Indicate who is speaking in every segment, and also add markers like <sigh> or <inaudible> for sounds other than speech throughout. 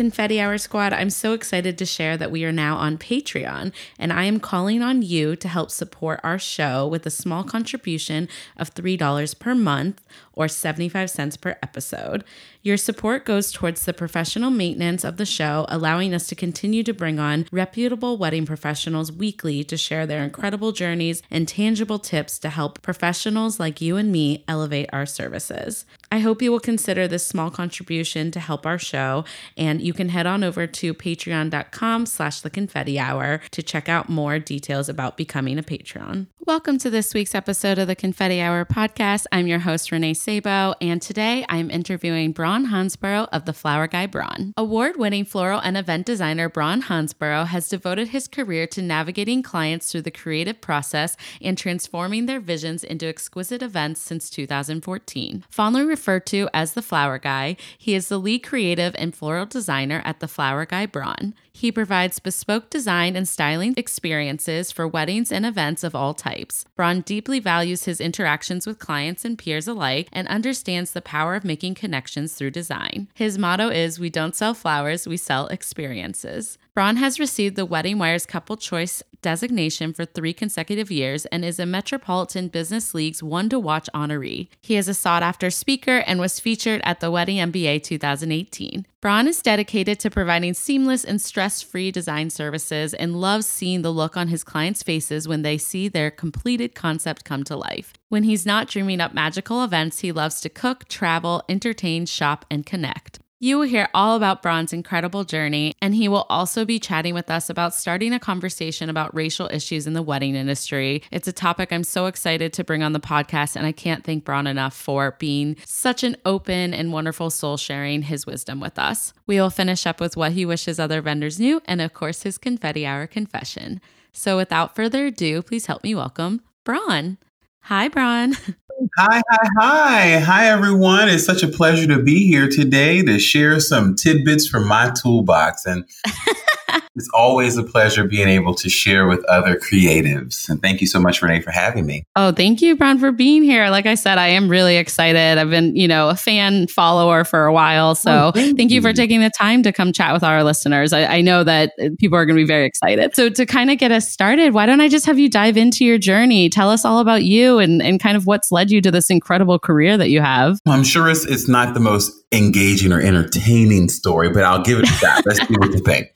Speaker 1: Confetti Hour Squad, I'm so excited to share that we are now on Patreon, and I am calling on you to help support our show with a small contribution of $3 per month or 75 cents per episode. Your support goes towards the professional maintenance of the show, allowing us to continue to bring on reputable wedding professionals weekly to share their incredible journeys and tangible tips to help professionals like you and me elevate our services. I hope you will consider this small contribution to help our show, and you can head on over to patreon.com slash the confetti hour to check out more details about becoming a patron. Welcome to this week's episode of the Confetti Hour podcast. I'm your host, Renee Sabo, and today I'm interviewing Bron Hansboro of the Flower Guy Bron. Award winning floral and event designer Bron Hansboro has devoted his career to navigating clients through the creative process and transforming their visions into exquisite events since 2014. Fondly referred to as the Flower Guy, he is the lead creative and floral designer at the Flower Guy Bron. He provides bespoke design and styling experiences for weddings and events of all types. Bron deeply values his interactions with clients and peers alike and understands the power of making connections through design. His motto is We don't sell flowers, we sell experiences. Bron has received the Wedding Wire's Couple Choice designation for three consecutive years and is a Metropolitan Business League's One to Watch honoree. He is a sought after speaker and was featured at the Wedding MBA 2018. Bron is dedicated to providing seamless and stress free design services and loves seeing the look on his clients' faces when they see their completed concept come to life. When he's not dreaming up magical events, he loves to cook, travel, entertain, shop, and connect. You will hear all about Bron's incredible journey, and he will also be chatting with us about starting a conversation about racial issues in the wedding industry. It's a topic I'm so excited to bring on the podcast, and I can't thank Bron enough for being such an open and wonderful soul sharing his wisdom with us. We will finish up with what he wishes other vendors knew, and of course, his confetti hour confession. So without further ado, please help me welcome Bron. Hi, Bron. <laughs>
Speaker 2: Hi, hi, hi. Hi, everyone. It's such a pleasure to be here today to share some tidbits from my toolbox. And <laughs> it's always a pleasure being able to share with other creatives. And thank you so much, Renee, for having me.
Speaker 1: Oh, thank you, Bron, for being here. Like I said, I am really excited. I've been, you know, a fan follower for a while. So oh, thank, thank you. you. for taking the time to come chat with our listeners. I, I know that people are going to be very excited. So to kind of get us started, why don't I just have you dive into your journey? Tell us all about you and, and kind of what's led you to this incredible career that you have.
Speaker 2: I'm sure it's, it's not the most engaging or entertaining story, but I'll give it a shot. Let's see what you think.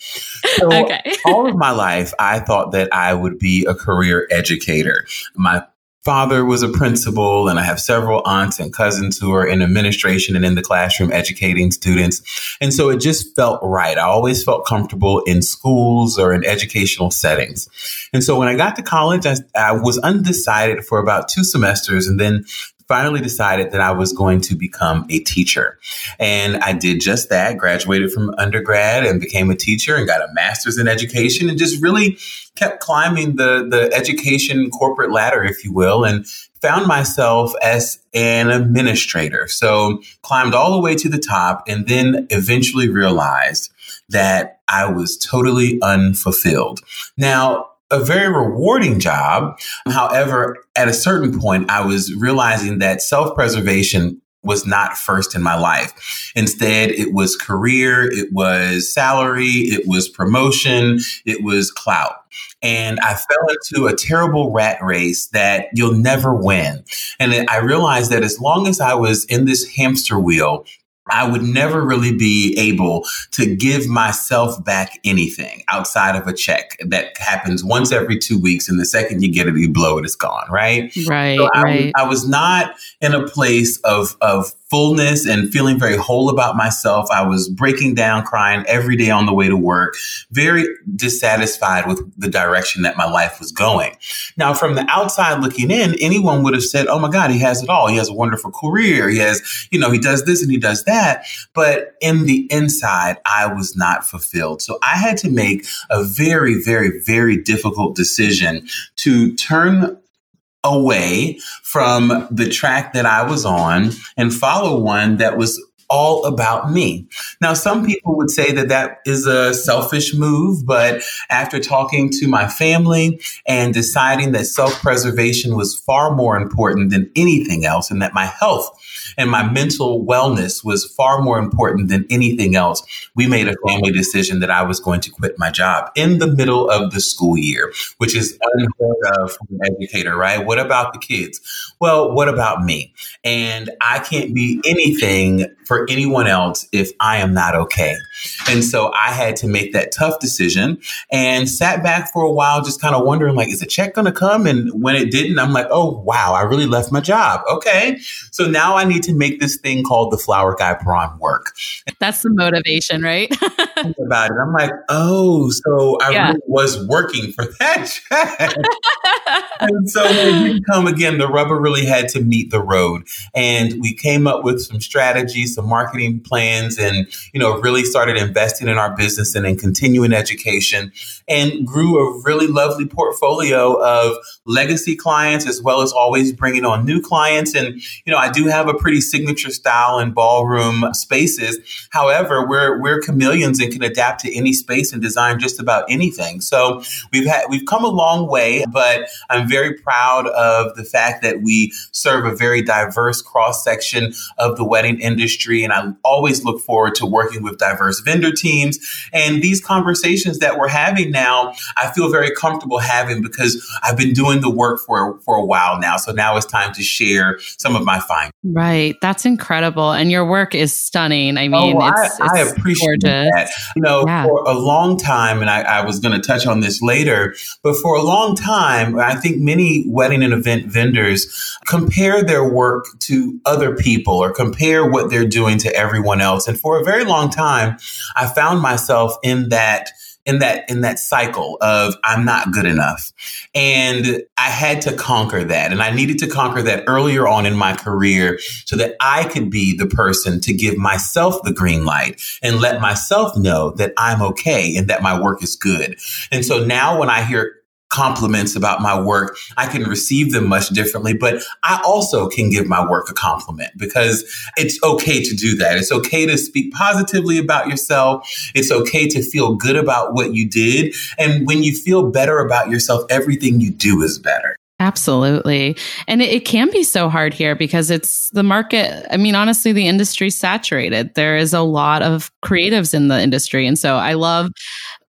Speaker 2: So, okay. all of my life, I thought that I would be a career educator. My father was a principal, and I have several aunts and cousins who are in administration and in the classroom educating students. And so it just felt right. I always felt comfortable in schools or in educational settings. And so when I got to college, I, I was undecided for about two semesters and then finally decided that I was going to become a teacher. And I did just that, graduated from undergrad and became a teacher and got a master's in education and just really kept climbing the, the education corporate ladder, if you will, and found myself as an administrator. So climbed all the way to the top and then eventually realized that I was totally unfulfilled. Now, a very rewarding job. However, at a certain point, I was realizing that self preservation was not first in my life. Instead, it was career, it was salary, it was promotion, it was clout. And I fell into a terrible rat race that you'll never win. And I realized that as long as I was in this hamster wheel, I would never really be able to give myself back anything outside of a check that happens once every two weeks. And the second you get it, you blow it, it's gone. Right.
Speaker 1: Right. So I, right.
Speaker 2: I was not in a place of, of fullness and feeling very whole about myself. I was breaking down, crying every day on the way to work, very dissatisfied with the direction that my life was going. Now, from the outside looking in, anyone would have said, Oh my God, he has it all. He has a wonderful career. He has, you know, he does this and he does that. But in the inside, I was not fulfilled. So I had to make a very, very, very difficult decision to turn away from the track that I was on and follow one that was all about me. Now, some people would say that that is a selfish move, but after talking to my family and deciding that self preservation was far more important than anything else and that my health and my mental wellness was far more important than anything else, we made a family decision that I was going to quit my job in the middle of the school year, which is unheard of for an educator, right? What about the kids? Well, what about me? And I can't be anything for anyone else if I am not okay. And so I had to make that tough decision and sat back for a while, just kind of wondering, like, is the check going to come? And when it didn't, I'm like, oh, wow, I really left my job. Okay. So now I need to make this thing called the Flower Guy Bron work.
Speaker 1: That's the motivation, right? <laughs> <laughs>
Speaker 2: about it. I'm like, oh, so I yeah. really was working for that <laughs> and so when didn't come again, the rubber really had to meet the road. And we came up with some strategies, some marketing plans, and, you know, really started investing in our business and in continuing education and grew a really lovely portfolio of legacy clients as well as always bringing on new clients. And, you know, I do have a pretty signature style and ballroom spaces. However, we're, we're chameleons and can adapt to any space and design just about anything. So we've had, we've come a long way, but I'm very proud of the fact that we serve a very diverse cross section of the wedding industry. And I always look forward to working with diverse vendor teams. And these conversations that we're having now, I feel very comfortable having because I've been doing the work for, for a while now. So now it's time to share some of my findings.
Speaker 1: Right. That's incredible. And your work is stunning. I mean,
Speaker 2: oh,
Speaker 1: it's,
Speaker 2: I, it's I appreciate gorgeous. that. You know, yeah. for a long time, and I, I was going to touch on this later, but for a long time, I think many wedding and event vendors compare their work to other people or compare what they're doing to everyone else. And for a very long time, I found myself in that in that in that cycle of I'm not good enough. And I had to conquer that. And I needed to conquer that earlier on in my career so that I could be the person to give myself the green light and let myself know that I'm okay and that my work is good. And so now when I hear compliments about my work, I can receive them much differently, but I also can give my work a compliment because it's okay to do that. It's okay to speak positively about yourself. It's okay to feel good about what you did. And when you feel better about yourself, everything you do is better.
Speaker 1: Absolutely. And it, it, can be so hard here because it's the market. I mean, honestly, the industry's saturated. There is a lot of creatives in the industry. And so I love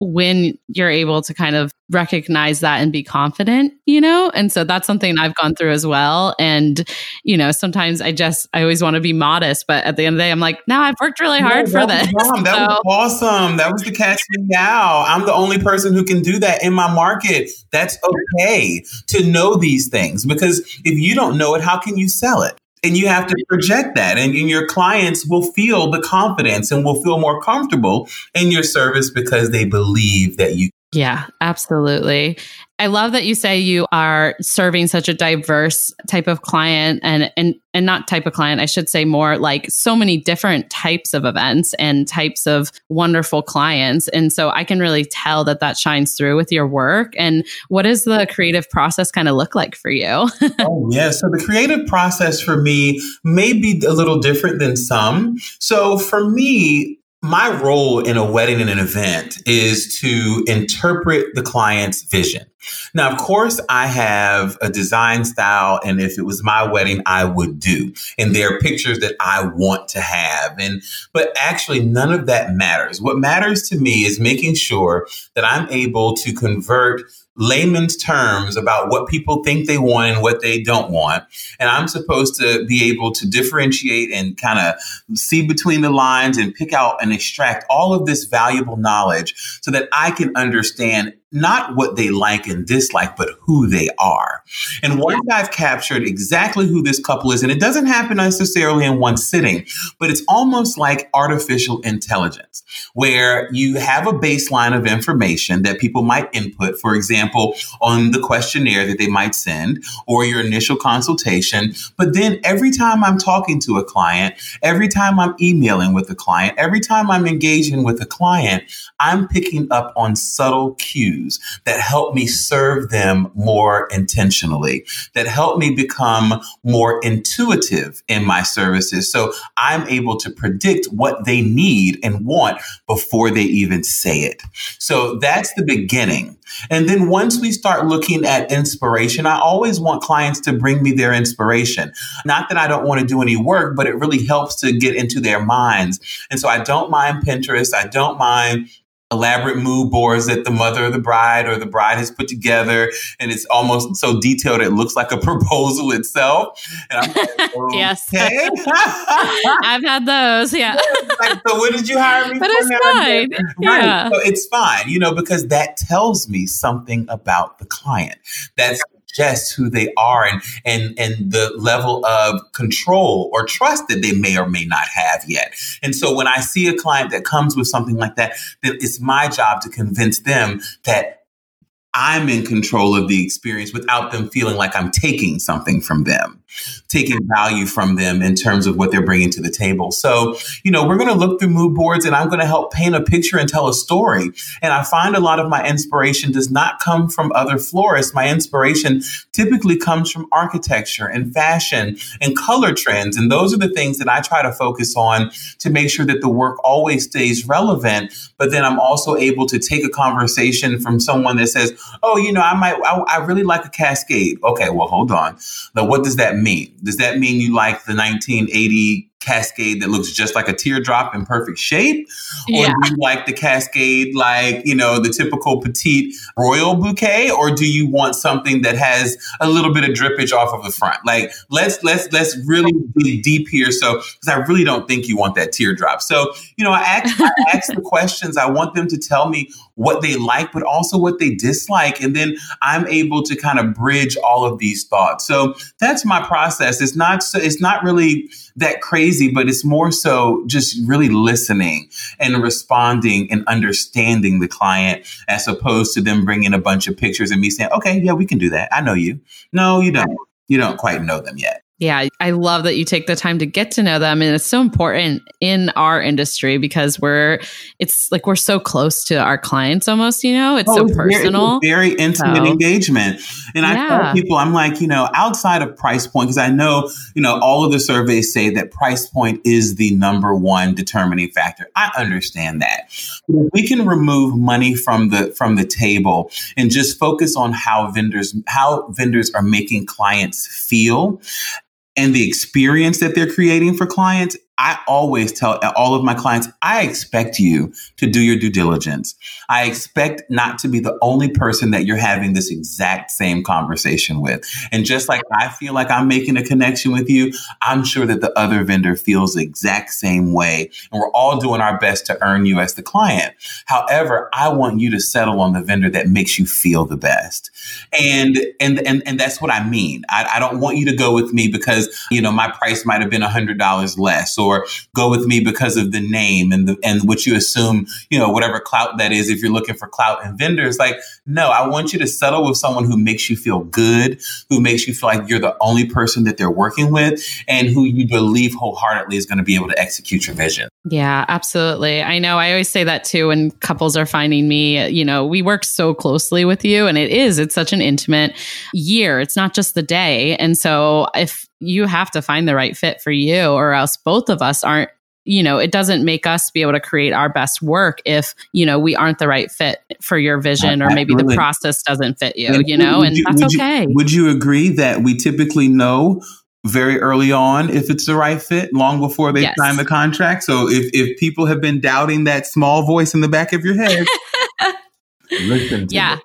Speaker 1: when you're able to kind of recognize that and be confident, you know? And so that's something I've gone through as well. And, you know, sometimes I just, I always want to be modest, but at the end of the day, I'm like, no, I've worked really hard for this.
Speaker 2: Awesome. <laughs> That so, was awesome. That was the catch me now. I'm the only person who can do that in my market. That's okay to know these things because if you don't know it, how can you sell it? And you have to project that, and, and, your clients will feel the confidence and will feel more comfortable in your service because they believe that you.
Speaker 1: Yeah, absolutely. I love that you say you are serving such a diverse type of client and and and not type of client, I should say more like so many different types of events and types of wonderful clients. And so I can really tell that that shines through with your work. And what does the creative process kind of look like for you? <laughs>
Speaker 2: oh, yeah. So the creative process for me may be a little different than some. So for me, my role in a wedding and an event is to interpret the client's vision. Now, of course, I have a design style, and if it was my wedding, I would do. And there are pictures that I want to have. And but actually none of that matters. What matters to me is making sure that I'm able to convert layman's terms about what people think they want and what they don't want. And I'm supposed to be able to differentiate and kind of see between the lines and pick out and extract all of this valuable knowledge so that I can understand not what they like and dislike, but who they are. And once I've captured exactly who this couple is, and it doesn't happen necessarily in one sitting, but it's almost like artificial intelligence, where you have a baseline of information that people might input, for example, on the questionnaire that they might send or your initial consultation. But then every time I'm talking to a client, every time I'm emailing with a client, every time I'm engaging with a client, I'm picking up on subtle cues that help me serve them more intentionally, that help me become more intuitive in my services. So I'm able to predict what they need and want before they even say it. So that's the beginning. And then once we start looking at inspiration, I always want clients to bring me their inspiration. Not that I don't want to do any work, but it really helps to get into their minds. And so I don't mind Pinterest. I don't mind elaborate mood boards that the mother of the bride or the bride has put together and it's almost so detailed it looks like a <laughs> proposal itself.
Speaker 1: And I'm like, <laughs> okay. yes <laughs> i've had those yeah.
Speaker 2: Like, so what did you hire me
Speaker 1: but it's fine right. yeah.
Speaker 2: so it's fine you know because that tells me something about the client. That's just who they are and and and the level of control or trust that they may or may not have yet. And so when I see a client that comes with something like that, then it's my job to convince them that I'm in control of the experience without them feeling like I'm taking something from them, taking value from them in terms of what they're bringing to the table. So, you know, we're going to look through mood boards and I'm going to help paint a picture and tell a story. And I find a lot of my inspiration does not come from other florists. My inspiration typically comes from architecture and fashion and color trends. And those are the things that I try to focus on to make sure that the work always stays relevant. But then I'm also able to take a conversation from someone that says, oh, you know, I might, I, I really like a Cascade. Okay, well, hold on. Now, what does that mean? Does that mean you like the 1980 cascade that looks just like a teardrop in perfect shape? Or yeah. do you like the cascade like, you know, the typical petite royal bouquet? Or do you want something that has a little bit of drippage off of the front? Like let's let's let's really be deep here. So because I really don't think you want that teardrop. So, you know, I ask I <laughs> ask the questions. I want them to tell me what they like, but also what they dislike. And then I'm able to kind of bridge all of these thoughts. So that's my process. It's not so it's not really that crazy, but it's more so just really listening and responding and understanding the client as opposed to them bringing a bunch of pictures and me saying, okay, yeah, we can do that. I know you. No, you don't. You don't quite know them yet.
Speaker 1: Yeah, I love that you take the time to get to know them. And it's so important in our industry because we're, it's like we're so close to our clients almost, you know, it's oh, so it's personal.
Speaker 2: Very, very intimate so, engagement. And I tell people, I'm like, you know, outside of price point, because I know, you know, all of the surveys say that price point is the number one determining factor. I understand that. But if we can remove money from the, from the table and just focus on how vendors, how vendors are making clients feel and the experience that they're creating for clients, I always tell all of my clients, I expect you to do your due diligence. I expect not to be the only person that you're having this exact same conversation with. And just like I feel like I'm making a connection with you, I'm sure that the other vendor feels the exact same way. And we're all doing our best to earn you as the client. However, I want you to settle on the vendor that makes you feel the best. And and and, and that's what I mean. I, I don't want you to go with me because, you know, my price might have been a hundred dollars less or or go with me because of the name and the, and what you assume, you know, whatever clout that is, if you're looking for clout and vendors. Like, no, I want you to settle with someone who makes you feel good, who makes you feel like you're the only person that they're working with, and who you believe wholeheartedly is going to be able to execute your vision.
Speaker 1: Yeah, absolutely. I know. I always say that too when couples are finding me. You know, we work so closely with you, and it is, it's such an intimate year. It's not just the day. And so if you have to find the right fit for you, or else both of us aren't you know, it doesn't make us be able to create our best work if, you know, we aren't the right fit for your vision or maybe the process doesn't fit you, and you know, and you, that's
Speaker 2: would
Speaker 1: okay.
Speaker 2: You, would you agree that we typically know very early on if it's the right fit, long before they yes. sign the contract? So if, if people have been doubting that small voice in the back of your head, <laughs> listen
Speaker 1: Yeah.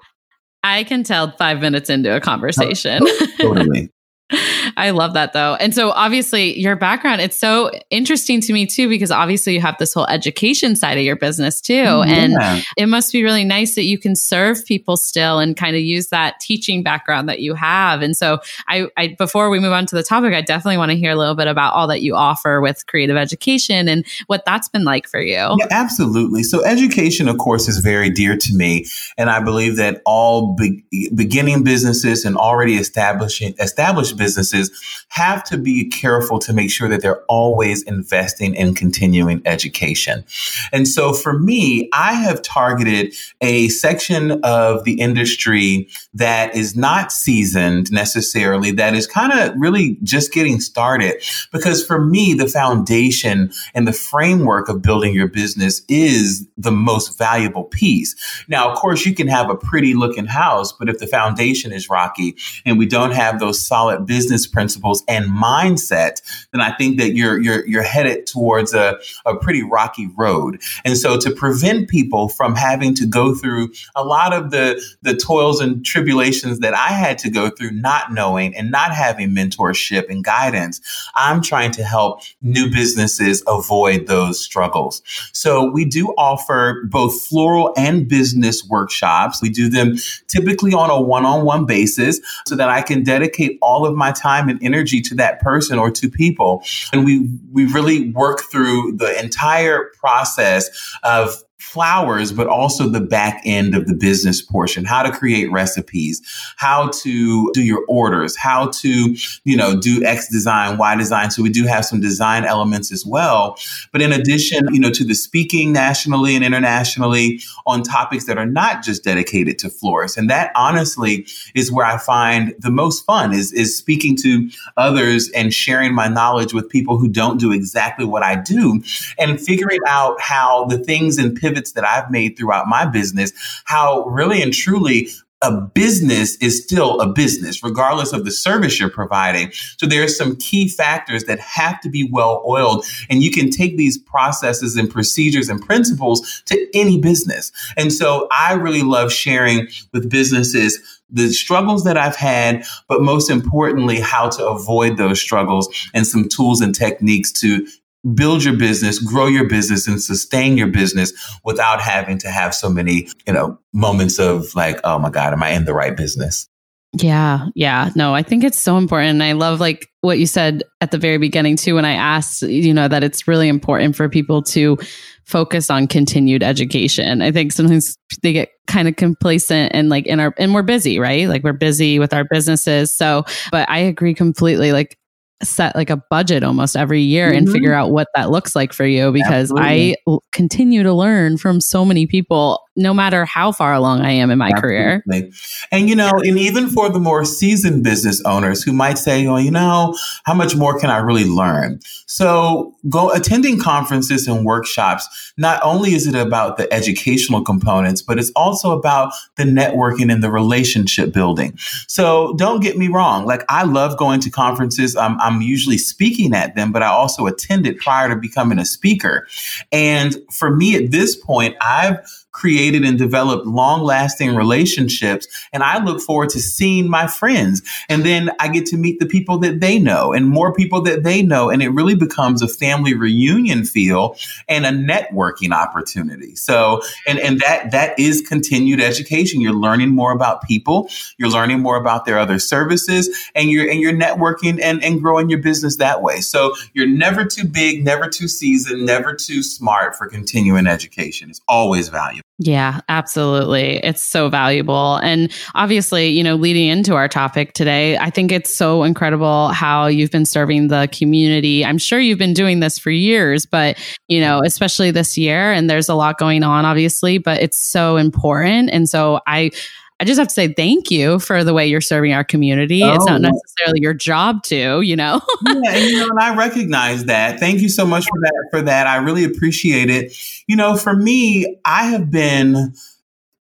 Speaker 1: I can tell five minutes into a oh, conversation. totally. <laughs> I love that though. And so obviously your background, it's so interesting to me too, because obviously you have this whole education side of your business too. Mm, yeah. And it must be really nice that you can serve people still and kind of use that teaching background that you have. And so I, I before we move on to the topic, I definitely want to hear a little bit about all that you offer with creative education and what that's been like for you.
Speaker 2: Yeah, absolutely. So education, of course, is very dear to me. And I believe that all be- beginning businesses and already establishing established established businesses have to be careful to make sure that they're always investing in continuing education. And so for me, I have targeted a section of the industry that is not seasoned necessarily, that is kind of really just getting started. Because for me, the foundation and the framework of building your business is the most valuable piece. Now, of course, you can have a pretty looking house, but if the foundation is rocky and we don't have those solid business principles and mindset, then I think that you're you're you're headed towards a, a pretty rocky road. And so to prevent people from having to go through a lot of the the toils and tribulations that I had to go through not knowing and not having mentorship and guidance, I'm trying to help new businesses avoid those struggles. So we do offer both floral and business workshops. We do them typically on a one-on-one basis so that I can dedicate all of my time and energy to that person or to people. And we we really work through the entire process of flowers, but also the back end of the business portion, how to create recipes, how to do your orders, how to, you know, do X design, Y design. So we do have some design elements as well. But in addition, you know, to the speaking nationally and internationally on topics that are not just dedicated to florists. And that honestly is where I find the most fun is, is speaking to others and sharing my knowledge with people who don't do exactly what I do and figuring out how the things and pivots that I've made throughout my business, how really and truly a business is still a business, regardless of the service you're providing. So there are some key factors that have to be well oiled. And you can take these processes and procedures and principles to any business. And so I really love sharing with businesses the struggles that I've had, but most importantly, how to avoid those struggles and some tools and techniques to build your business, grow your business and sustain your business without having to have so many, you know, moments of like, oh my God, am I in the right business?
Speaker 1: Yeah, yeah. No, I think it's so important. And I love like what you said at the very beginning too when I asked, you know, that it's really important for people to focus on continued education. I think sometimes they get kind of complacent and like in our and we're busy, right? Like we're busy with our businesses. So, but I agree completely. Like set like a budget almost every year mm-hmm. and figure out what that looks like for you because Absolutely. I continue to learn from so many people no matter how far along I am in my Absolutely.
Speaker 2: career. And, you know, and even for the more seasoned business owners who might say, well, you know, how much more can I really learn? So go attending conferences and workshops. Not only is it about the educational components, but it's also about the networking and the relationship building. So don't get me wrong. Like I love going to conferences. I'm, I'm usually speaking at them, but I also attended prior to becoming a speaker. And for me at this point, I've created and developed long lasting relationships. And I look forward to seeing my friends. And then I get to meet the people that they know and more people that they know. And it really becomes a family reunion feel and a networking opportunity. So, and, and that, that is continued education. You're learning more about people. You're learning more about their other services and you're, and you're networking and, and growing your business that way. So you're never too big, never too seasoned, never too smart for continuing education. It's always valuable.
Speaker 1: Yeah, absolutely. It's so valuable. And obviously, you know, leading into our topic today, I think it's so incredible how you've been serving the community. I'm sure you've been doing this for years, but, you know, especially this year, and there's a lot going on, obviously, but it's so important. And so I, I just have to say thank you for the way you're serving our community. Oh, it's not oh, necessarily your job to, you know. <laughs>
Speaker 2: yeah, and, you know, and I recognize that. Thank you so much for that. For that, I really appreciate it. You know, for me, I have been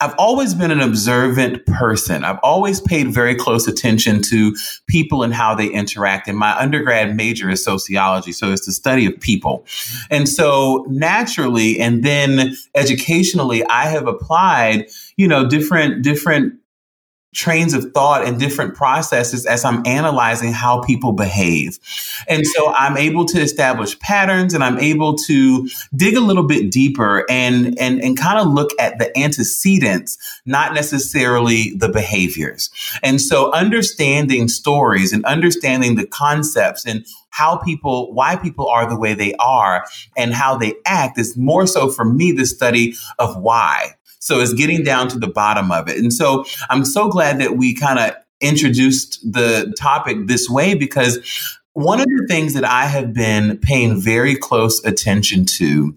Speaker 2: I've always been an observant person. I've always paid very close attention to people and how they interact. And my undergrad major is sociology, so it's the study of people. And so naturally, and then educationally, I have applied, you know, different different trains of thought and different processes as I'm analyzing how people behave. And so I'm able to establish patterns and I'm able to dig a little bit deeper and, and, and kind of look at the antecedents, not necessarily the behaviors. And so understanding stories and understanding the concepts and how people, why people are the way they are and how they act is more so for me the study of why. So it's getting down to the bottom of it. And so I'm so glad that we kind of introduced the topic this way because one of the things that I have been paying very close attention to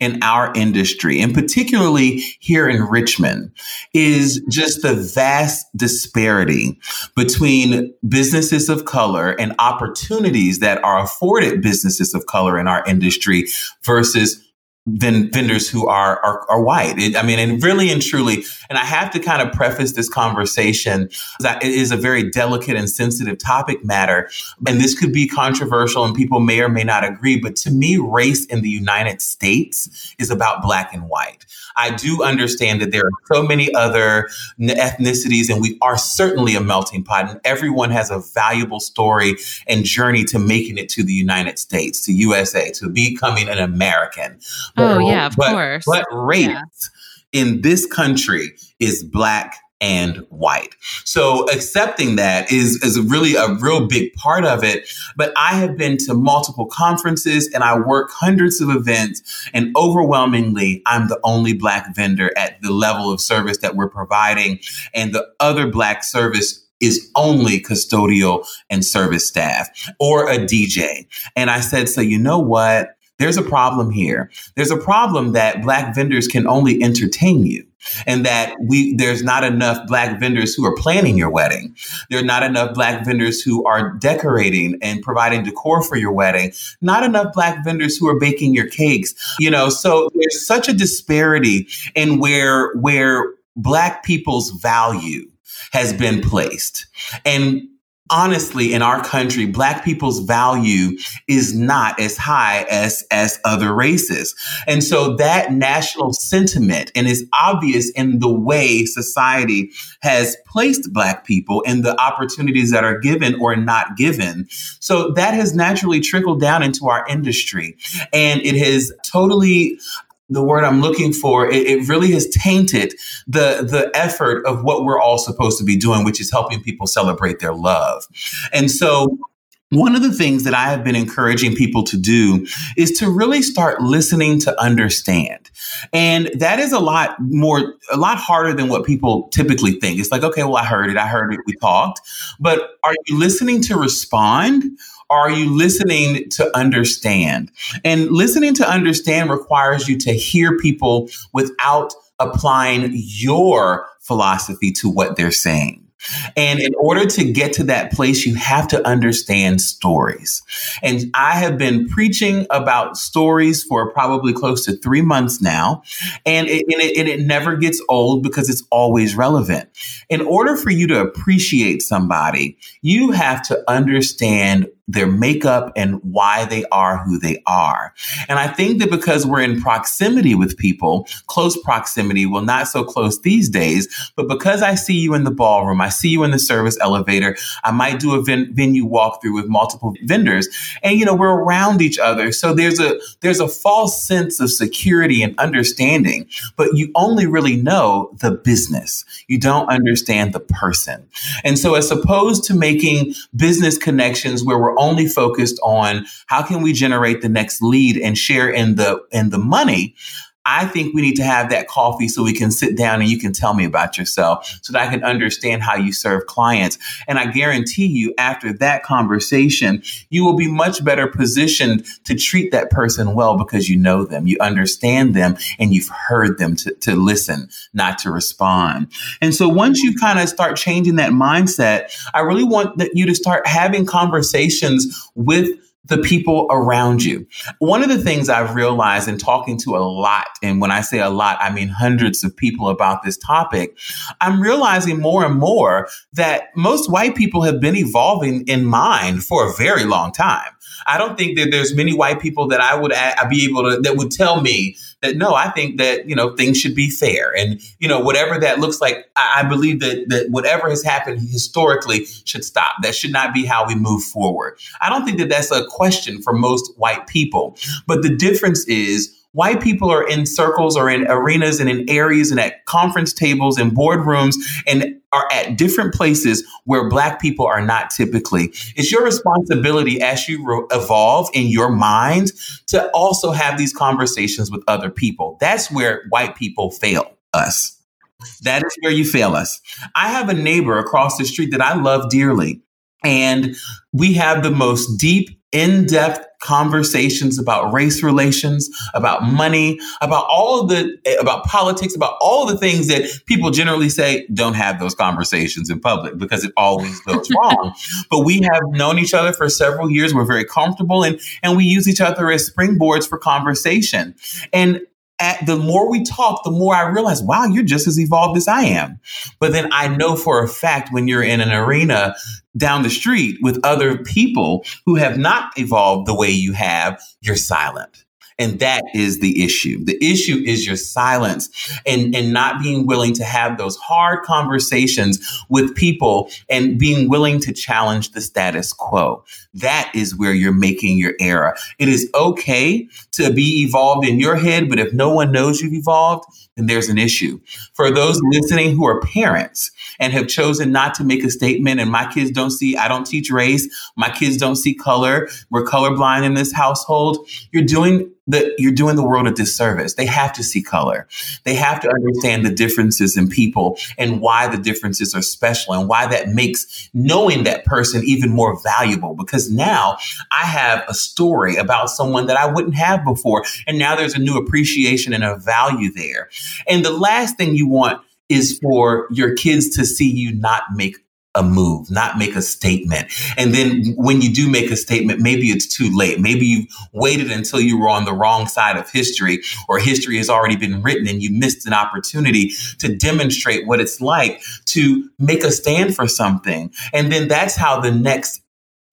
Speaker 2: in our industry, and particularly here in Richmond, is just the vast disparity between businesses of color and opportunities that are afforded businesses of color in our industry versus than vendors who are are, are white. It, I mean, and really and truly, and I have to kind of preface this conversation that it is a very delicate and sensitive topic matter, and this could be controversial, and people may or may not agree. But to me, race in the United States is about black and white. I do understand that there are so many other ethnicities, and we are certainly a melting pot, and everyone has a valuable story and journey to making it to the United States, to USA, to becoming an American.
Speaker 1: Oh, yeah, of
Speaker 2: but,
Speaker 1: course.
Speaker 2: But race yeah. in this country is black and white. So accepting that is, is really a real big part of it. But I have been to multiple conferences and I work hundreds of events and overwhelmingly I'm the only black vendor at the level of service that we're providing. And the other black service is only custodial and service staff or a DJ. And I said, so you know what? There's a problem here. There's a problem that black vendors can only entertain you and that we there's not enough black vendors who are planning your wedding. There are not enough black vendors who are decorating and providing decor for your wedding. Not enough black vendors who are baking your cakes. You know, so there's such a disparity in where where black people's value has been placed. And honestly in our country black people's value is not as high as as other races. And so that national sentiment and is obvious in the way society has placed black people and the opportunities that are given or not given. So that has naturally trickled down into our industry. And it has totally the word I'm looking for, it, it, really has tainted the the effort of what we're all supposed to be doing, which is helping people celebrate their love. And so one of the things that I have been encouraging people to do is to really start listening to understand. And that is a lot more, a lot harder than what people typically think. It's like, okay, well, I heard it. I heard it. We talked. But are you listening to respond? Are you listening to understand? And listening to understand requires you to hear people without applying your philosophy to what they're saying. And in order to get to that place, you have to understand stories. And I have been preaching about stories for probably close to three months now. And it, and it, and it never gets old because it's always relevant. In order for you to appreciate somebody, you have to understand their makeup and why they are who they are. And I think that because we're in proximity with people, close proximity, well, not so close these days, but because I see you in the ballroom, I see you in the service elevator, I might do a ven- venue walkthrough with multiple vendors and, you know, we're around each other. So there's a, there's a false sense of security and understanding, but you only really know the business. You don't understand the person. And so as opposed to making business connections where only focused on how can we generate the next lead and share in the in the money I think we need to have that coffee so we can sit down and you can tell me about yourself so that I can understand how you serve clients. And I guarantee you, after that conversation, you will be much better positioned to treat that person well because you know them, you understand them, and you've heard them to, to listen, not to respond. And so once you kind of start changing that mindset, I really want that you to start having conversations with the people around you. One of the things I've realized in talking to a lot, and when I say a lot, I mean hundreds of people about this topic, I'm realizing more and more that most white people have been evolving in mind for a very long time. I don't think that there's many white people that I would be able to that would tell me that no, I think that you know things should be fair, and you know whatever that looks like. I, I believe that that whatever has happened historically should stop. That should not be how we move forward. I don't think that that's a question for most white people, but the difference is white people are in circles or in arenas and in areas and at conference tables and boardrooms and are at different places where black people are not typically. It's your responsibility as you re- evolve in your mind to also have these conversations with other people. That's where white people fail us. That is where you fail us. I have a neighbor across the street that I love dearly. And we have the most deep, in depth conversations about race relations, about money, about all of the, about politics, about all the things that people generally say don't have those conversations in public because it always goes <laughs> wrong. But we have known each other for several years. We're very comfortable and, and we use each other as springboards for conversation. And at, the more we talk, the more I realize, wow, you're just as evolved as I am. But then I know for a fact when you're in an arena down the street with other people who have not evolved the way you have, you're silent. And that is the issue. The issue is your silence and, and not being willing to have those hard conversations with people and being willing to challenge the status quo. That is where you're making your error. It is okay to be evolved in your head, but if no one knows you've evolved, then there's an issue. For those listening who are parents and have chosen not to make a statement, and my kids don't see, I don't teach race, my kids don't see color, we're colorblind in this household, you're doing the you're doing the world a disservice. They have to see color. They have to understand the differences in people and why the differences are special and why that makes knowing that person even more valuable because now I have a story about someone that I wouldn't have before and now there's a new appreciation and a value there. And the last thing you want is for your kids to see you not make a move, not make a statement. And then when you do make a statement, maybe it's too late. Maybe you waited until you were on the wrong side of history or history has already been written and you missed an opportunity to demonstrate what it's like to make a stand for something. And then that's how the next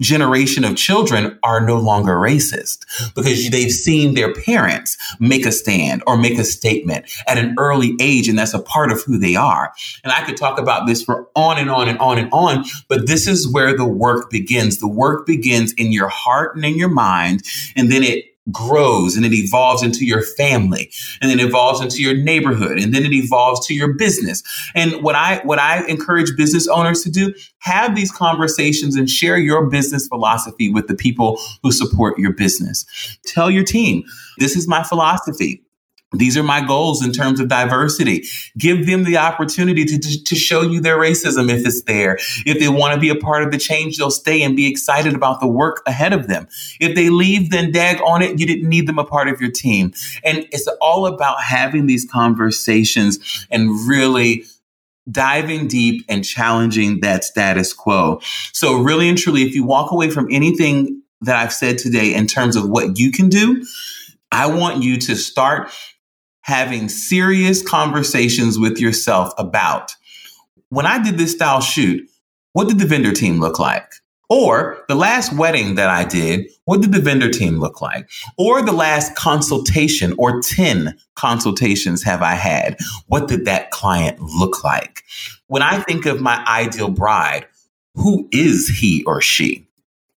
Speaker 2: generation of children are no longer racist because they've seen their parents make a stand or make a statement at an early age. And that's a part of who they are. And I could talk about this for on and on and on and on, but this is where the work begins. The work begins in your heart and in your mind. And then it grows and it evolves into your family and then evolves into your neighborhood and then it evolves to your business. And what I what I encourage business owners to do, have these conversations and share your business philosophy with the people who support your business. Tell your team, this is my philosophy. These are my goals in terms of diversity. Give them the opportunity to, to, to, show you their racism if it's there. If they want to be a part of the change, they'll stay and be excited about the work ahead of them. If they leave, then dag on it, you didn't need them a part of your team. And it's all about having these conversations and really diving deep and challenging that status quo. So really and truly, if you walk away from anything that I've said today in terms of what you can do, I want you to start having serious conversations with yourself about when I did this style shoot, what did the vendor team look like? Or the last wedding that I did, what did the vendor team look like? Or the last consultation or 10 consultations have I had? What did that client look like? When I think of my ideal bride, who is he or she?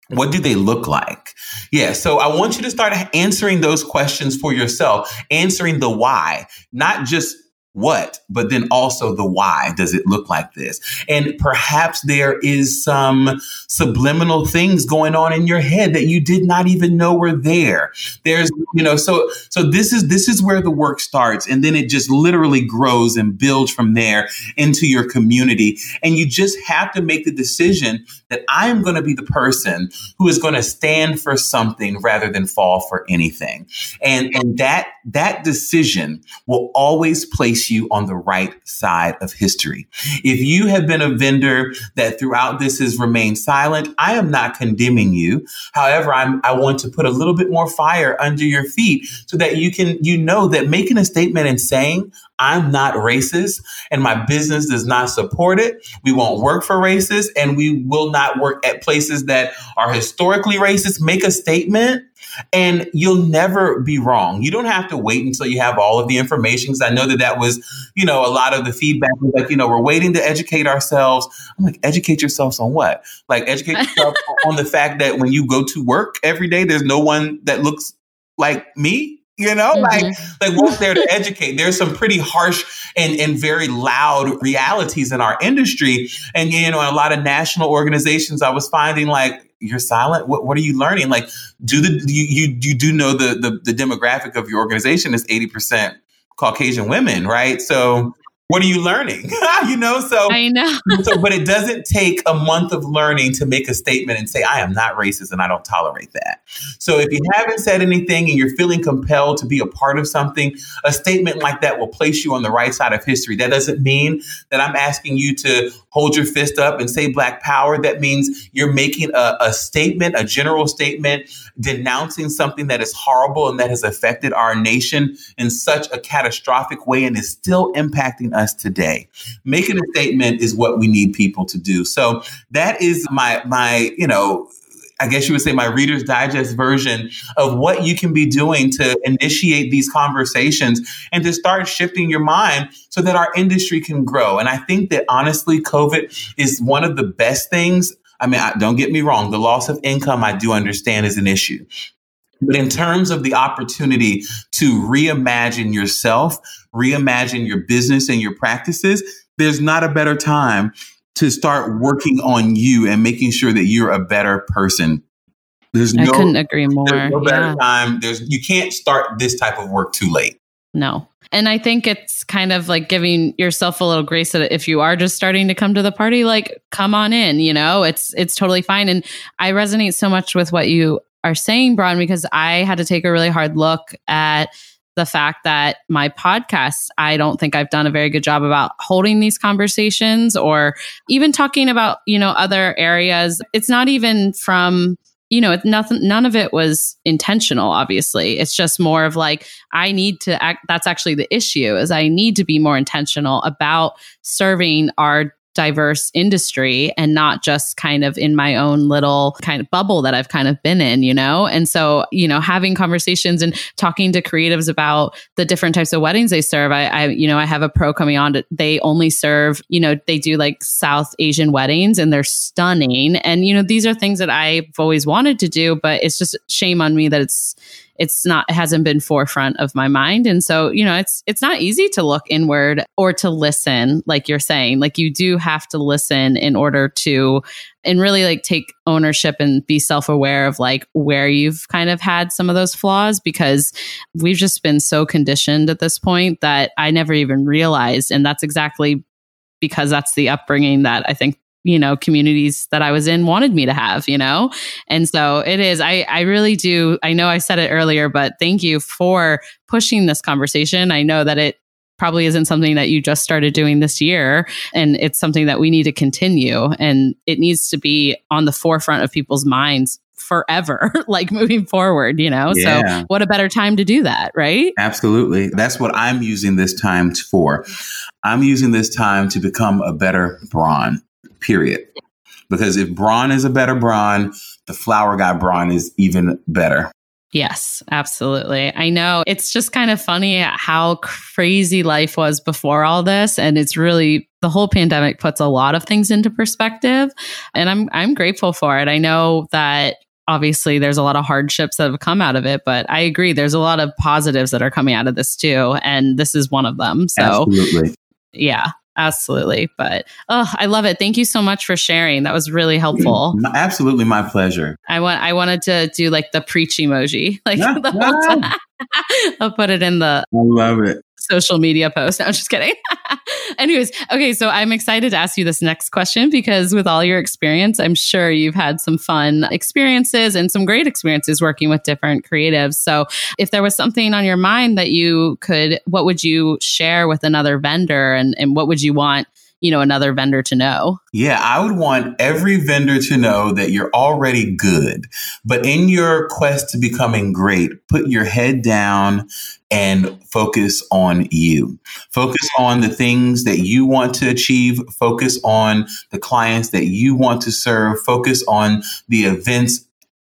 Speaker 2: What do they look like? Yeah. So I want you to start answering those questions for yourself, answering the why, not just what, but then also the why does it look like this? And perhaps there is some subliminal things going on in your head that you did not even know were there. There's, you know, so, so this is, this is where the work starts. And then it just literally grows and builds from there into your community. And you just have to make the decision that I am going to be the person who is going to stand for something rather than fall for anything. And, and that, that decision will always place place you on the right side of history. If you have been a vendor that throughout this has remained silent, I am not condemning you. However, I'm, I want to put a little bit more fire under your feet so that you can, you know that making a statement and saying, I'm not racist and my business does not support it. We won't work for racists and we will not work at places that are historically racist. Make a statement and you'll never be wrong. You don't have to wait until you have all of the information. Because I know that that was, you know, a lot of the feedback was like, you know, we're waiting to educate ourselves. I'm like, educate yourselves on what? Like, educate <laughs> yourself on the fact that when you go to work every day, there's no one that looks like me. You know, mm-hmm. like like what's there to educate? There's some pretty harsh and, and very loud realities in our industry. And you know, in a lot of national organizations I was finding like you're silent. What, what are you learning? Like, do the you you, you do know the, the the demographic of your organization is eighty percent Caucasian women, right? So what are you learning? <laughs> you know, so
Speaker 1: I know.
Speaker 2: so, but it doesn't take a month of learning to make a statement and say, I am not racist and I don't tolerate that. So if you haven't said anything and you're feeling compelled to be a part of something, a statement like that will place you on the right side of history. That doesn't mean that I'm asking you to hold your fist up and say black power. That means you're making a, a statement, a general statement, denouncing something that is horrible and that has affected our nation in such a catastrophic way and is still impacting us today. Making a statement is what we need people to do. So that is my my, you know, I guess you would say my Reader's Digest version of what you can be doing to initiate these conversations and to start shifting your mind so that our industry can grow. And I think that honestly, COVID is one of the best things. I mean, don't get me wrong, the loss of income, I do understand is an issue. But in terms of the opportunity to reimagine yourself, reimagine your business and your practices, there's not a better time to start working on you and making sure that you're a better person.
Speaker 1: There's no, I couldn't agree more.
Speaker 2: There's no better yeah. time. There's you can't start this type of work too late.
Speaker 1: No. And I think it's kind of like giving yourself a little grace that if you are just starting to come to the party, like come on in, you know, it's it's totally fine. And I resonate so much with what you are saying, Bron, because I had to take a really hard look at the fact that my podcast, I don't think I've done a very good job about holding these conversations or even talking about, you know, other areas. It's not even from, you know, nothing, none of it was intentional, obviously. It's just more of like, I need to act. That's actually the issue is I need to be more intentional about serving our diverse industry and not just kind of in my own little kind of bubble that I've kind of been in, you know? And so, you know, having conversations and talking to creatives about the different types of weddings they serve. I, I you know, I have a pro coming on to, they only serve, you know, they do like South Asian weddings and they're stunning. And, you know, these are things that I've always wanted to do, but it's just shame on me that it's, it's not it hasn't been forefront of my mind. And so you know it's it's not easy to look inward or to listen like you're saying like you do have to listen in order to and really like take ownership and be self-aware of like where you've kind of had some of those flaws because we've just been so conditioned at this point that I never even realized. And that's exactly because that's the upbringing that I think you know communities that i was in wanted me to have you know and so it is i i really do i know i said it earlier but thank you for pushing this conversation i know that it probably isn't something that you just started doing this year and it's something that we need to continue and it needs to be on the forefront of people's minds forever, <laughs> like moving forward, you know? Yeah. So, what a better time to do that, right?
Speaker 2: Absolutely. That's what I'm using this time for. I'm using this time to become a better Bron period. Because if Bron is a better Bron, the flower guy Bron is even better.
Speaker 1: Yes, absolutely. I know it's just kind of funny how crazy life was before all this and it's really the whole pandemic puts a lot of things into perspective and I'm I'm grateful for it. I know that obviously there's a lot of hardships that have come out of it, but I agree there's a lot of positives that are coming out of this too and this is one of them. So Absolutely. Yeah, Absolutely. But oh, I love it. Thank you so much for sharing. That was really helpful.
Speaker 2: Mm, absolutely my pleasure.
Speaker 1: I want I wanted to do like the preach emoji. <laughs> Like yeah, yeah. <laughs> I'll put it in the
Speaker 2: I love it
Speaker 1: social media post. No, I'm just kidding. <laughs> <laughs> Anyways, okay, so I'm excited to ask you this next question because with all your experience, I'm sure you've had some fun experiences and some great experiences working with different creatives. So, if there was something on your mind that you could, what would you share with another vendor and, and what would you want you know another vendor to know.
Speaker 2: Yeah i would want every vendor to know that you're already good but in your quest to becoming great put your head down and focus on you. Focus on the things that you want to achieve. Focus on the clients that you want to serve. Focus on the events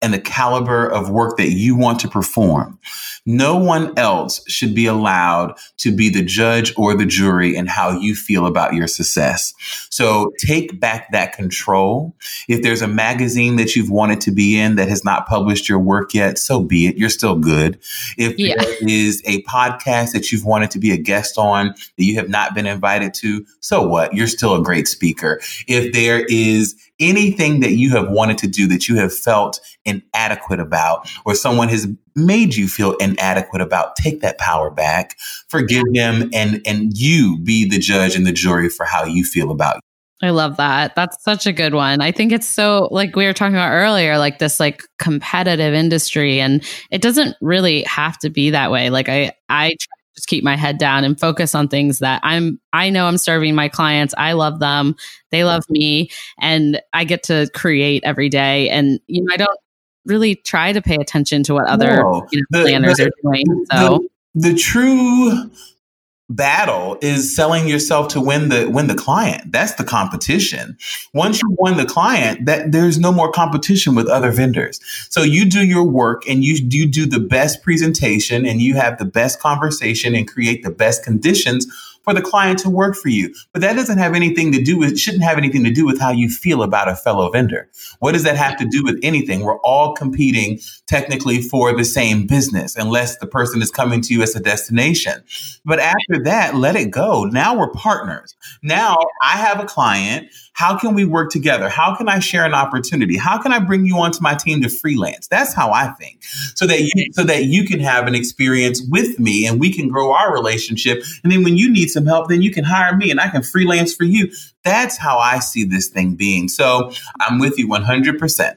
Speaker 2: and the caliber of work that you want to perform. No one else should be allowed to be the judge or the jury in how you feel about your success. So take back that control. If there's a magazine that you've wanted to be in that has not published your work yet, so be it. You're still good. If yeah. there is a podcast that you've wanted to be a guest on that you have not been invited to, so what? You're still a great speaker. If there is anything that you have wanted to do that you have felt inadequate about, or someone has made you feel inadequate about, take that power back, forgive them, and and you be the judge and the jury for how you feel about
Speaker 1: I love that. That's such a good one. I think it's so like we were talking about earlier, like this like competitive industry and it doesn't really have to be that way. Like I I just keep my head down and focus on things that I'm I know I'm serving my clients. I love them. They love me and I get to create every day and you know I don't really try to pay attention to what other no, you know, the, planners the, are doing. So.
Speaker 2: the, the true battle is selling yourself to win the win the client. That's the competition. Once you win the client that there's no more competition with other vendors. So you do your work and you, you do the best presentation and you have the best conversation and create the best conditions for the client to work for you. But that doesn't have anything to do with, shouldn't have anything to do with how you feel about a fellow vendor. What does that have to do with anything? We're all competing technically for the same business, unless the person is coming to you as a destination. But after that, let it go. Now we're partners. Now I have a client. How can we work together? How can I share an opportunity? How can I bring you onto my team to freelance? That's how I think. So that you, so that you can have an experience with me and we can grow our relationship. And then when you need some help, then you can hire me and I can freelance for you. That's how I see this thing being. So I'm with you 100%.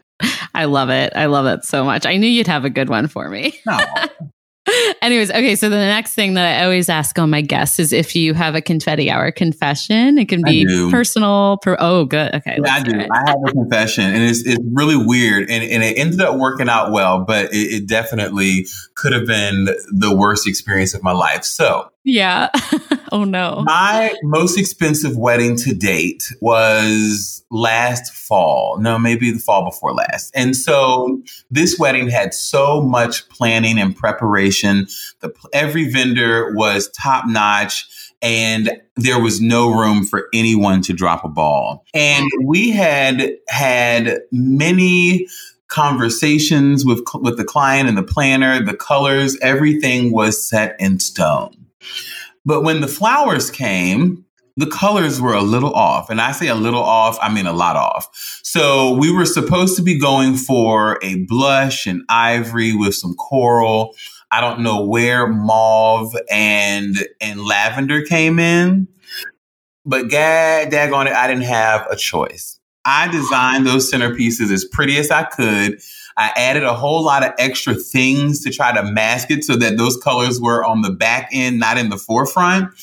Speaker 1: I love it. I love it so much. I knew you'd have a good one for me. <laughs> <laughs> Anyways, okay. So the next thing that I always ask on my guests is if you have a confetti hour confession. It can be personal. Per- oh, good. Okay.
Speaker 2: Yeah, I do. It. I have a confession, and it's it's really weird, and, and it ended up working out well, but it, it definitely could have been the worst experience of my life. So
Speaker 1: yeah. <laughs> oh no.
Speaker 2: My most expensive wedding to date was last fall. No, maybe the fall before last. And so this wedding had so much planning and preparation. The every vendor was top notch and there was no room for anyone to drop a ball. And we had had many conversations with with the client and the planner, the colors, everything was set in stone. But when the flowers came, the colors were a little off. And I say a little off, I mean a lot off. So we were supposed to be going for a blush and ivory with some coral. I don't know where mauve and and lavender came in. But gad daggone it, I didn't have a choice. I designed those centerpieces as pretty as I could I added a whole lot of extra things to try to mask it so that those colors were on the back end, not in the forefront.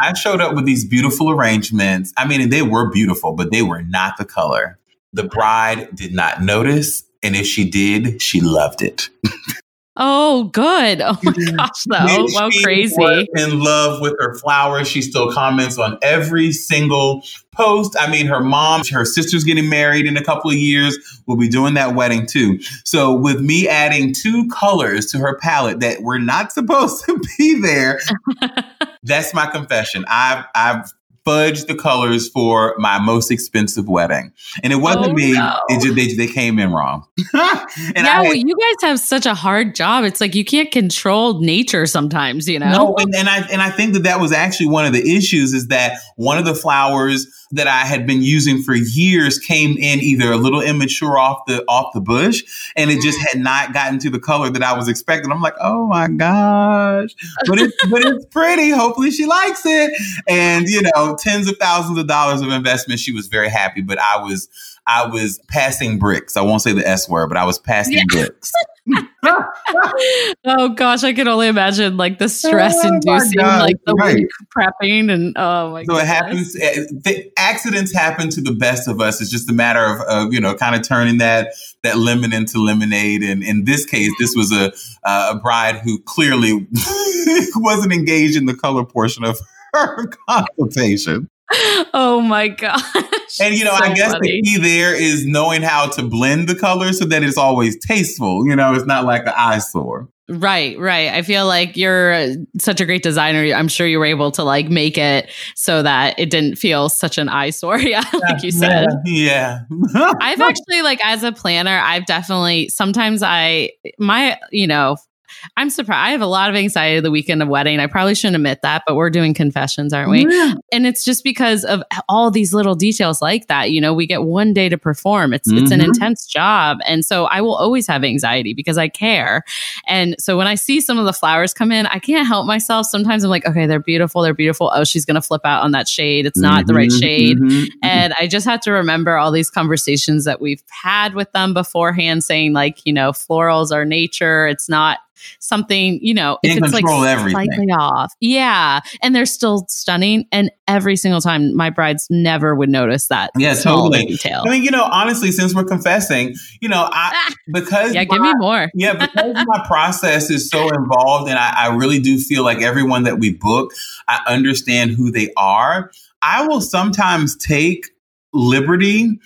Speaker 2: I showed up with these beautiful arrangements. I mean, they were beautiful, but they were not the color. The bride did not notice. And if she did, she loved it. <laughs>
Speaker 1: Oh, good. Oh my gosh, though. Wow, crazy.
Speaker 2: In love with her flowers. She still comments on every single post. I mean, her mom, her sister's getting married in a couple of years. We'll be doing that wedding too. So, with me adding two colors to her palette that were not <laughs> supposed to be there, <laughs> that's my confession. I've I've fudged the colors for my most expensive wedding. And it wasn't oh, me. No. It just, they, they came in wrong. <laughs>
Speaker 1: yeah, had, well, you guys have such a hard job. It's like you can't control nature sometimes, you know?
Speaker 2: No, and, and I and I think that that was actually one of the issues is that one of the flowers that I had been using for years came in either a little immature off the off the bush and it just mm. had not gotten to the color that I was expecting. I'm like, oh my gosh. But it's but it's <laughs> pretty. Hopefully she likes it. And you know, tens of thousands of dollars of investment. She was very happy, but I was I was passing bricks. I won't say the S word, but I was passing yeah. bricks. <laughs>
Speaker 1: oh gosh, I can only imagine like the stress oh, inducing, like the right. week prepping, and oh my.
Speaker 2: So it happens. Eh, the accidents happen to the best of us. It's just a matter of, of you know, kind of turning that that lemon into lemonade. And in this case, this was a uh, a bride who clearly <laughs> wasn't engaged in the color portion of her <laughs> consultation.
Speaker 1: Oh my gosh.
Speaker 2: And you know, so I guess funny. the key there is knowing how to blend the colors so that it's always tasteful. You know, it's not like an eyesore.
Speaker 1: Right, right. I feel like you're uh, such a great designer. I'm sure you were able to like make it so that it didn't feel such an eyesore. <laughs> Yeah, like you said. <laughs>
Speaker 2: Yeah.
Speaker 1: I've actually like as a planner, I've definitely sometimes I my, you know, I'm surprised. I have a lot of anxiety the weekend of wedding. I probably shouldn't admit that, but we're doing confessions, aren't we? Yeah. And it's just because of all these little details like that. You know, we get one day to perform. It's mm-hmm. it's an mm-hmm. intense job, and so I will always have anxiety because I care. And so when I see some of the flowers come in, I can't help myself. Sometimes I'm like, okay, they're beautiful, they're beautiful. Oh, she's gonna flip out on that shade. It's not mm-hmm. the right mm-hmm. shade, mm-hmm. and I just have to remember all these conversations that we've had with them beforehand, saying like, you know, florals are nature. It's not something, you know,
Speaker 2: if it's like everything.
Speaker 1: slightly off. Yeah. And they're still stunning. And every single time my brides never would notice that.
Speaker 2: Yeah, totally. Detail. I mean, you know, honestly, since we're confessing, you know, I <laughs> because
Speaker 1: Yeah, my, give me more. <laughs>
Speaker 2: yeah, because my process is so involved and I, I really do feel like everyone that we book, I understand who they are. I will sometimes take liberty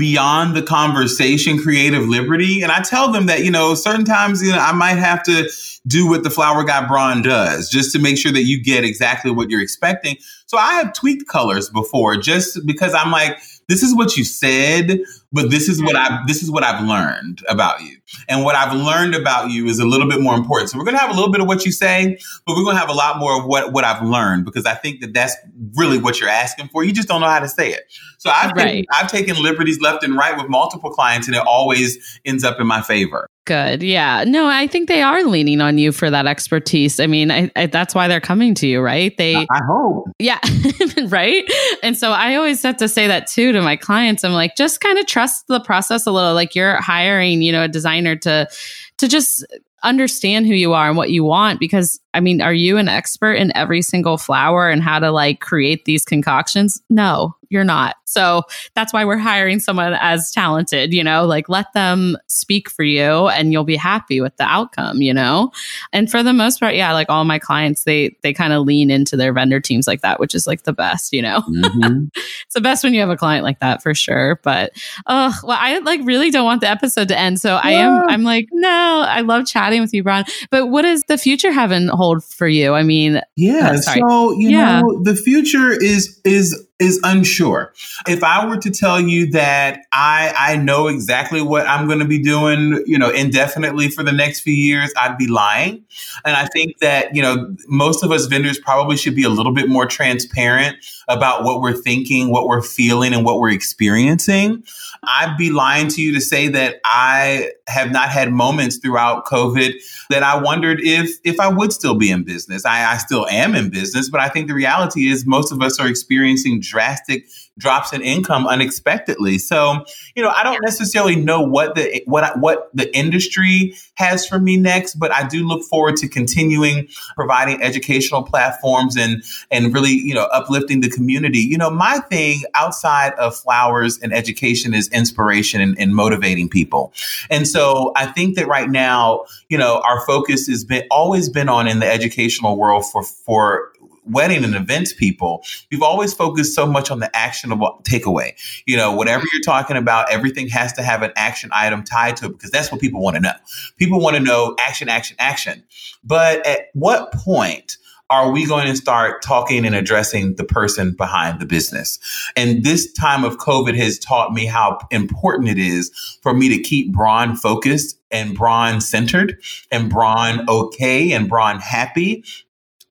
Speaker 2: beyond the conversation creative liberty. And i tell them that you know certain times you know i might have to do what the flower guy Bron does just to make sure that you get exactly what you're expecting. So i have tweaked colors before just because i'm like this is what you said, but this is what I this is what I've learned about you. And what I've learned about you is a little bit more important. So we're going to have a little bit of what you say, but we're going to have a lot more of what what I've learned because I think that that's really what you're asking for. You just don't know how to say it. So I've right. taken, I've taken liberties left and right with multiple clients, and it always ends up in my favor.
Speaker 1: Good. Yeah. No, I think they are leaning on you for that expertise. I mean, I, I, that's why they're coming to you, right? They,
Speaker 2: I hope.
Speaker 1: Yeah. <laughs> right. And so I always have to say that too to my clients. I'm like, just kind of trust the process a little. Like you're hiring, you know, a designer to, to just understand who you are and what you want because I mean, are you an expert in every single flower and how to like create these concoctions? No, you're not. So that's why we're hiring someone as talented, you know, like let them speak for you and you'll be happy with the outcome, you know? And for the most part, yeah, like all my clients, they they kind of lean into their vendor teams like that, which is like the best, you know? Mm-hmm. <laughs> it's the best when you have a client like that for sure. But oh, well, I like really don't want the episode to end. So yeah. I am I'm like, no, I love chatting with you, Bron. But what does the future have in hold for you? I mean,
Speaker 2: yeah. Uh, so you yeah. know, the future is is is unsure. If I were to tell you that I I know exactly what I'm going to be doing, you know, indefinitely for the next few years, I'd be lying. And I think that, you know, most of us vendors probably should be a little bit more transparent about what we're thinking, what we're feeling, and what we're experiencing. I'd be lying to you to say that I have not had moments throughout COVID that I wondered if if I would still be in business. I, I still am in business, but I think the reality is most of us are experiencing drastic drops in income unexpectedly. So, you know, I don't necessarily know what the what what the industry has for me next, but I do look forward to continuing providing educational platforms and and really, you know, uplifting the community. You know, my thing outside of flowers and education is inspiration and, and motivating people. And so I think that right now, you know, our focus has been always been on in the educational world for for wedding and events people, we've always focused so much on the actionable takeaway. You know, whatever you're talking about, everything has to have an action item tied to it because that's what people want to know. People want to know action, action, action. But at what point? are we going to start talking and addressing the person behind the business? And this time of COVID has taught me how important it is for me to keep Bron focused and Bron centered and Bron okay and Bron happy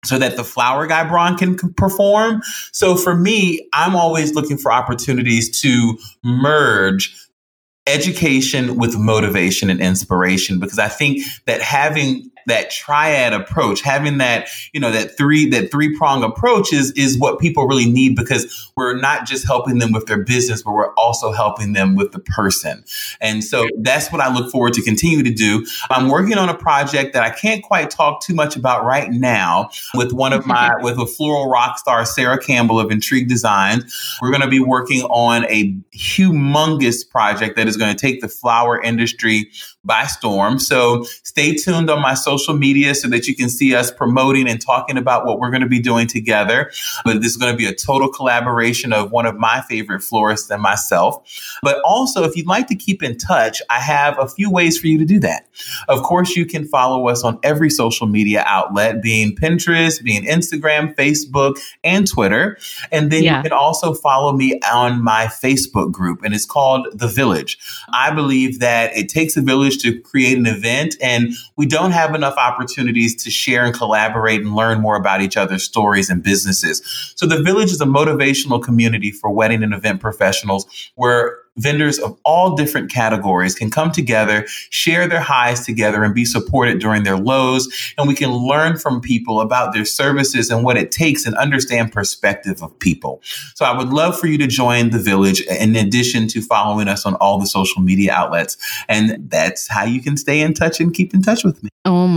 Speaker 2: so that the flower guy Bron can perform. So for me, I'm always looking for opportunities to merge education with motivation and inspiration because I think that having that triad approach, having that, you know, that three, that three prong approach is, is what people really need because we're not just helping them with their business, but we're also helping them with the person. And so that's what I look forward to continue to do. I'm working on a project that I can't quite talk too much about right now with one of my, <laughs> with a floral rock star, Sarah Campbell of Intrigue Designs. We're going to be working on a humongous project that is going to take the flower industry by storm. So stay tuned on my social media so that you can see us promoting and talking about what we're going to be doing together. But this is going to be a total collaboration of one of my favorite florists and myself. But also, if you'd like to keep in touch, I have a few ways for you to do that. Of course, you can follow us on every social media outlet, being Pinterest, being Instagram, Facebook, and Twitter. And then yeah. you can also follow me on my Facebook group, and it's called The Village. I believe that it takes a village village to create an event, and we don't have enough opportunities to share and collaborate and learn more about each other's stories and businesses. So the village is a motivational community for wedding and event professionals where vendors of all different categories can come together, share their highs together, and be supported during their lows. And we can learn from people about their services and what it takes and understand perspective of people. So I would love for you to join the village in addition to following us on all the social media outlets. And that's how you can stay in touch and keep in touch with me.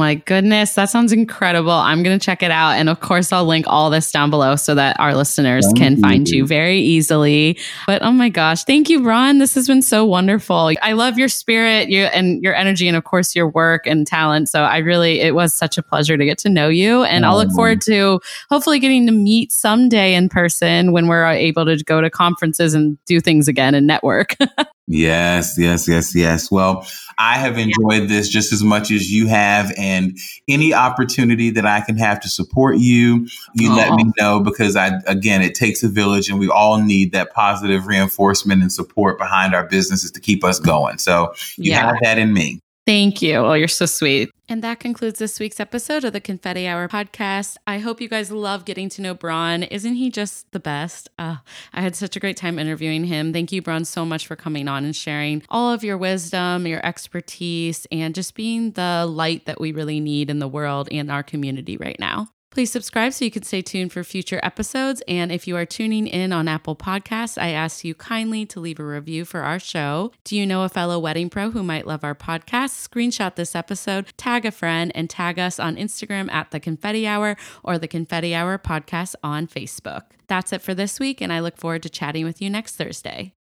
Speaker 1: Oh my goodness. That sounds incredible. I'm going to check it out. And of course, I'll link all this down below so that our listeners thank can you. find you very easily. But oh my gosh, thank you, Ron. This has been so wonderful. I love your spirit you, and your energy, and of course, your work and talent. So I really, it was such a pleasure to get to know you. And I'll look oh. forward to hopefully getting to meet someday in person when we're able to go to conferences and do things again and network. <laughs>
Speaker 2: Yes, yes, yes, yes. Well, I have enjoyed this just as much as you have, and any opportunity that I can have to support you, you Aww. let me know because I, again, it takes a village, and we all need that positive reinforcement and support behind our businesses to keep us going. So you yeah. have that in me.
Speaker 1: Thank you. Oh, you're so sweet. And that concludes this week's episode of the Confetti Hour podcast. I hope you guys love getting to know Bron. Isn't he just the best? Uh, I had such a great time interviewing him. Thank you, Bron, so much for coming on and sharing all of your wisdom, your expertise, and just being the light that we really need in the world and our community right now. Please subscribe so you can stay tuned for future episodes. And if you are tuning in on Apple Podcasts, I ask you kindly to leave a review for our show. Do you know a fellow wedding pro who might love our podcast? Screenshot this episode, tag a friend, and tag us on Instagram at The Confetti Hour or The Confetti Hour Podcast on Facebook. That's it for this week, and I look forward to chatting with you next Thursday.